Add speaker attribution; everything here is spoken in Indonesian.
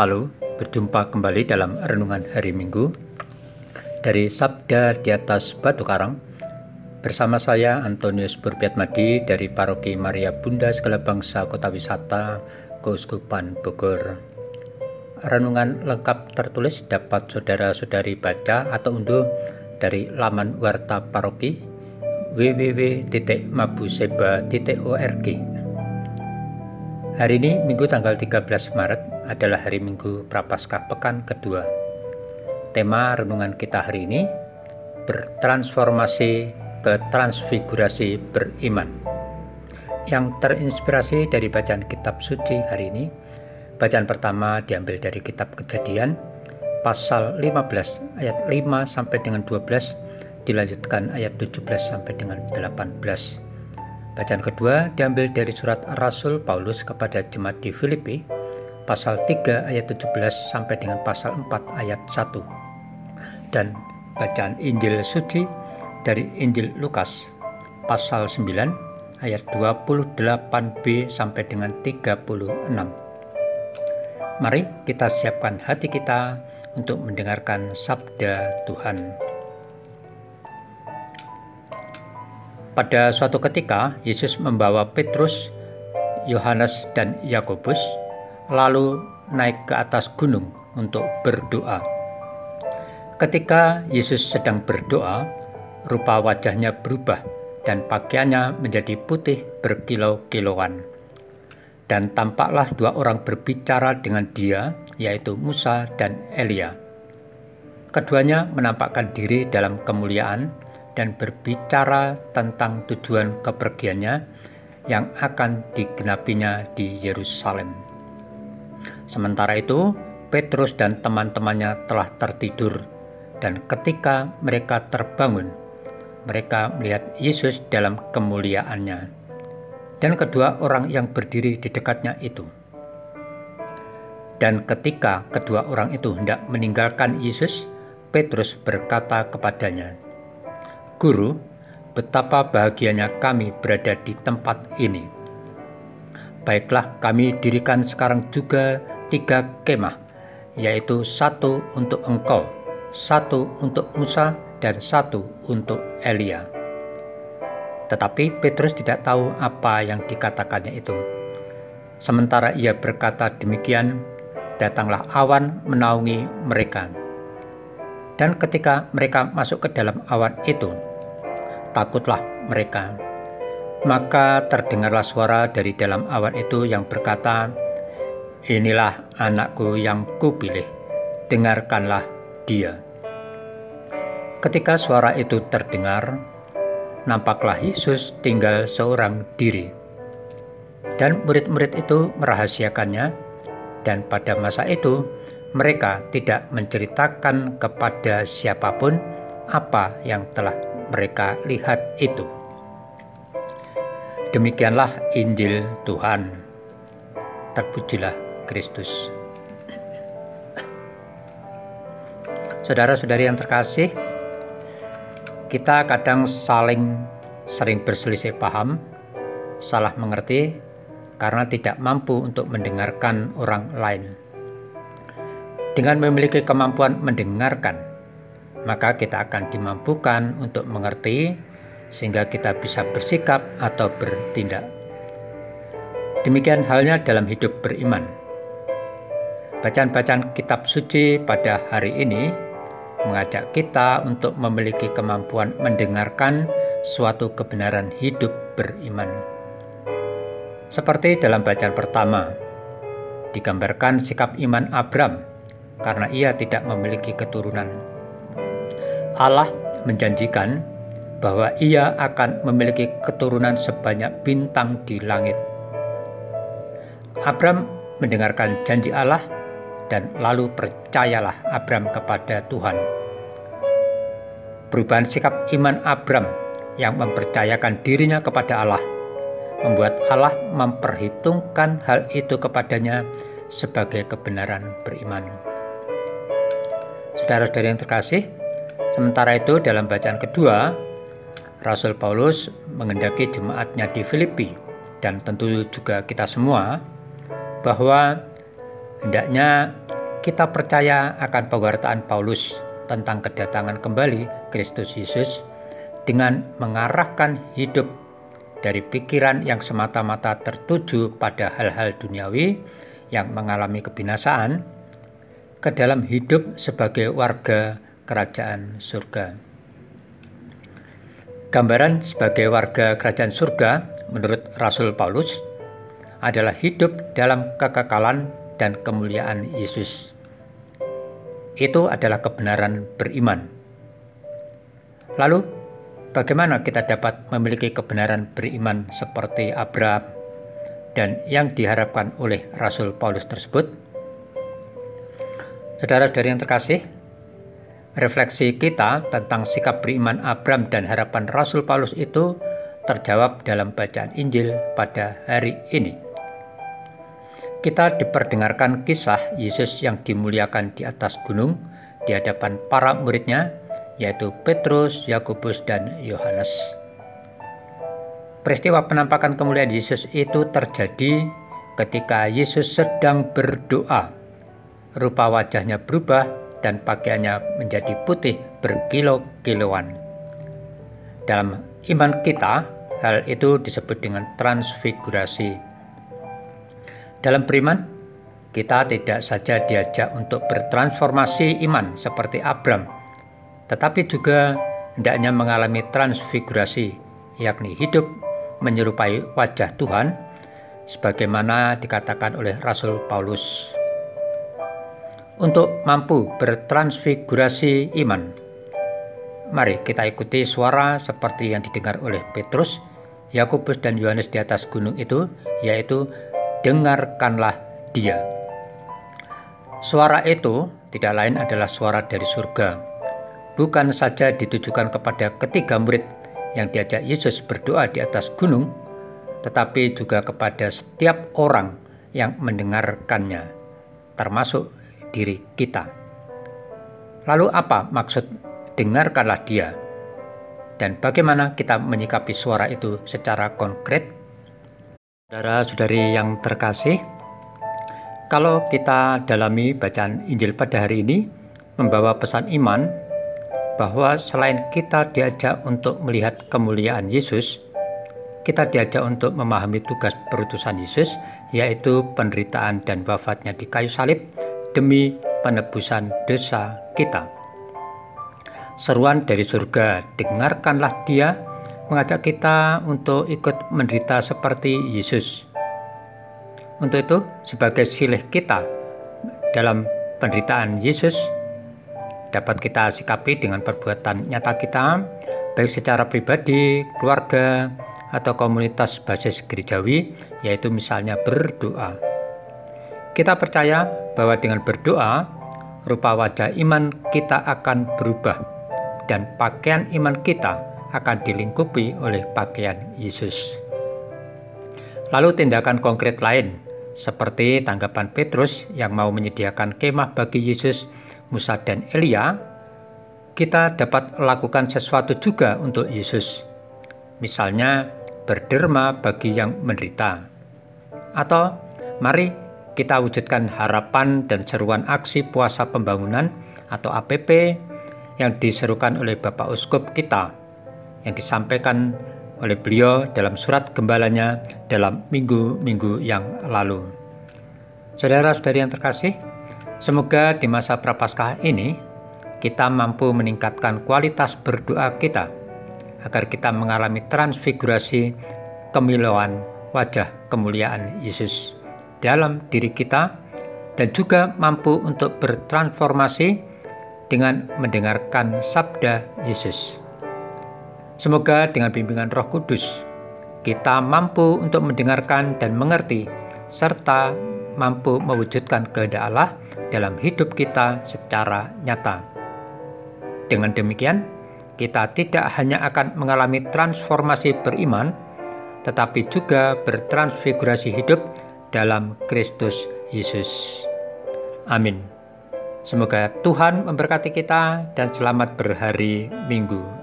Speaker 1: Halo, berjumpa kembali dalam renungan hari Minggu dari Sabda di atas Batu Karang bersama saya Antonius Burbiatmadi dari Paroki Maria Bunda Segala Bangsa Kota Wisata Keuskupan Bogor. Renungan lengkap tertulis dapat saudara-saudari baca atau unduh dari laman warta paroki www.mabuseba.org. Hari ini Minggu tanggal 13 Maret adalah hari Minggu Prapaskah pekan kedua. Tema renungan kita hari ini bertransformasi ke transfigurasi beriman. Yang terinspirasi dari bacaan kitab suci hari ini, bacaan pertama diambil dari kitab Kejadian pasal 15 ayat 5 sampai dengan 12 dilanjutkan ayat 17 sampai dengan 18. Bacaan kedua diambil dari surat Rasul Paulus kepada jemaat di Filipi, pasal 3 ayat 17 sampai dengan pasal 4 ayat 1. Dan bacaan Injil suci dari Injil Lukas, pasal 9 ayat 28b sampai dengan 36. Mari kita siapkan hati kita untuk mendengarkan sabda Tuhan. Pada suatu ketika, Yesus membawa Petrus, Yohanes, dan Yakobus, lalu naik ke atas gunung untuk berdoa. Ketika Yesus sedang berdoa, rupa wajahnya berubah dan pakaiannya menjadi putih berkilau-kilauan. Dan tampaklah dua orang berbicara dengan dia, yaitu Musa dan Elia. Keduanya menampakkan diri dalam kemuliaan dan berbicara tentang tujuan kepergiannya yang akan digenapinya di Yerusalem. Sementara itu, Petrus dan teman-temannya telah tertidur, dan ketika mereka terbangun, mereka melihat Yesus dalam kemuliaannya, dan kedua orang yang berdiri di dekatnya itu. Dan ketika kedua orang itu hendak meninggalkan Yesus, Petrus berkata kepadanya, Guru, betapa bahagianya kami berada di tempat ini. Baiklah kami dirikan sekarang juga tiga kemah, yaitu satu untuk engkau, satu untuk Musa, dan satu untuk Elia. Tetapi Petrus tidak tahu apa yang dikatakannya itu. Sementara ia berkata demikian, datanglah awan menaungi mereka. Dan ketika mereka masuk ke dalam awan itu, takutlah mereka. Maka terdengarlah suara dari dalam awan itu yang berkata, Inilah anakku yang kupilih, dengarkanlah dia. Ketika suara itu terdengar, nampaklah Yesus tinggal seorang diri. Dan murid-murid itu merahasiakannya, dan pada masa itu mereka tidak menceritakan kepada siapa pun apa yang telah mereka lihat itu. Demikianlah Injil Tuhan. Terpujilah Kristus. Saudara-saudari yang terkasih, kita kadang saling sering berselisih paham, salah mengerti karena tidak mampu untuk mendengarkan orang lain. Dengan memiliki kemampuan mendengarkan, maka kita akan dimampukan untuk mengerti sehingga kita bisa bersikap atau bertindak. Demikian halnya dalam hidup beriman. Bacaan-bacaan kitab suci pada hari ini mengajak kita untuk memiliki kemampuan mendengarkan suatu kebenaran hidup beriman. Seperti dalam bacaan pertama, digambarkan sikap iman Abram karena ia tidak memiliki keturunan Allah menjanjikan bahwa ia akan memiliki keturunan sebanyak bintang di langit. Abram mendengarkan janji Allah dan lalu percayalah Abram kepada Tuhan. Perubahan sikap iman Abram yang mempercayakan dirinya kepada Allah membuat Allah memperhitungkan hal itu kepadanya sebagai kebenaran beriman. Saudara-saudara yang terkasih, Sementara itu dalam bacaan kedua, Rasul Paulus mengendaki jemaatnya di Filipi. Dan tentu juga kita semua bahwa hendaknya kita percaya akan pewartaan Paulus tentang kedatangan kembali Kristus Yesus dengan mengarahkan hidup dari pikiran yang semata-mata tertuju pada hal-hal duniawi yang mengalami kebinasaan ke dalam hidup sebagai warga kerajaan surga. Gambaran sebagai warga kerajaan surga menurut Rasul Paulus adalah hidup dalam kekekalan dan kemuliaan Yesus. Itu adalah kebenaran beriman. Lalu, bagaimana kita dapat memiliki kebenaran beriman seperti Abraham dan yang diharapkan oleh Rasul Paulus tersebut? Saudara-saudari yang terkasih, refleksi kita tentang sikap beriman Abram dan harapan Rasul Paulus itu terjawab dalam bacaan Injil pada hari ini. Kita diperdengarkan kisah Yesus yang dimuliakan di atas gunung di hadapan para muridnya, yaitu Petrus, Yakobus, dan Yohanes. Peristiwa penampakan kemuliaan Yesus itu terjadi ketika Yesus sedang berdoa. Rupa wajahnya berubah dan pakaiannya menjadi putih berkilo-kiloan. Dalam iman kita, hal itu disebut dengan transfigurasi. Dalam beriman, kita tidak saja diajak untuk bertransformasi iman seperti Abram, tetapi juga hendaknya mengalami transfigurasi, yakni hidup menyerupai wajah Tuhan, sebagaimana dikatakan oleh Rasul Paulus untuk mampu bertransfigurasi iman. Mari kita ikuti suara seperti yang didengar oleh Petrus, Yakobus dan Yohanes di atas gunung itu, yaitu dengarkanlah dia. Suara itu tidak lain adalah suara dari surga. Bukan saja ditujukan kepada ketiga murid yang diajak Yesus berdoa di atas gunung, tetapi juga kepada setiap orang yang mendengarkannya, termasuk diri kita. Lalu apa maksud dengarkanlah dia? Dan bagaimana kita menyikapi suara itu secara konkret? Saudara-saudari yang terkasih, kalau kita dalami bacaan Injil pada hari ini, membawa pesan iman bahwa selain kita diajak untuk melihat kemuliaan Yesus, kita diajak untuk memahami tugas perutusan Yesus, yaitu penderitaan dan wafatnya di kayu salib, demi penebusan dosa kita. Seruan dari surga, dengarkanlah dia mengajak kita untuk ikut menderita seperti Yesus. Untuk itu, sebagai silih kita dalam penderitaan Yesus, dapat kita sikapi dengan perbuatan nyata kita, baik secara pribadi, keluarga, atau komunitas basis gerejawi, yaitu misalnya berdoa. Kita percaya bahwa dengan berdoa, rupa wajah iman kita akan berubah dan pakaian iman kita akan dilingkupi oleh pakaian Yesus. Lalu tindakan konkret lain, seperti tanggapan Petrus yang mau menyediakan kemah bagi Yesus, Musa, dan Elia, kita dapat lakukan sesuatu juga untuk Yesus. Misalnya, berderma bagi yang menderita. Atau, mari kita wujudkan harapan dan seruan aksi puasa pembangunan atau APP yang diserukan oleh Bapak Uskup kita yang disampaikan oleh beliau dalam surat gembalanya dalam minggu-minggu yang lalu. Saudara-saudari yang terkasih, semoga di masa Prapaskah ini kita mampu meningkatkan kualitas berdoa kita agar kita mengalami transfigurasi kemilauan wajah kemuliaan Yesus dalam diri kita dan juga mampu untuk bertransformasi dengan mendengarkan sabda Yesus. Semoga dengan bimbingan Roh Kudus kita mampu untuk mendengarkan dan mengerti serta mampu mewujudkan kehendak Allah dalam hidup kita secara nyata. Dengan demikian, kita tidak hanya akan mengalami transformasi beriman, tetapi juga bertransfigurasi hidup dalam Kristus Yesus. Amin. Semoga Tuhan memberkati kita dan selamat berhari Minggu.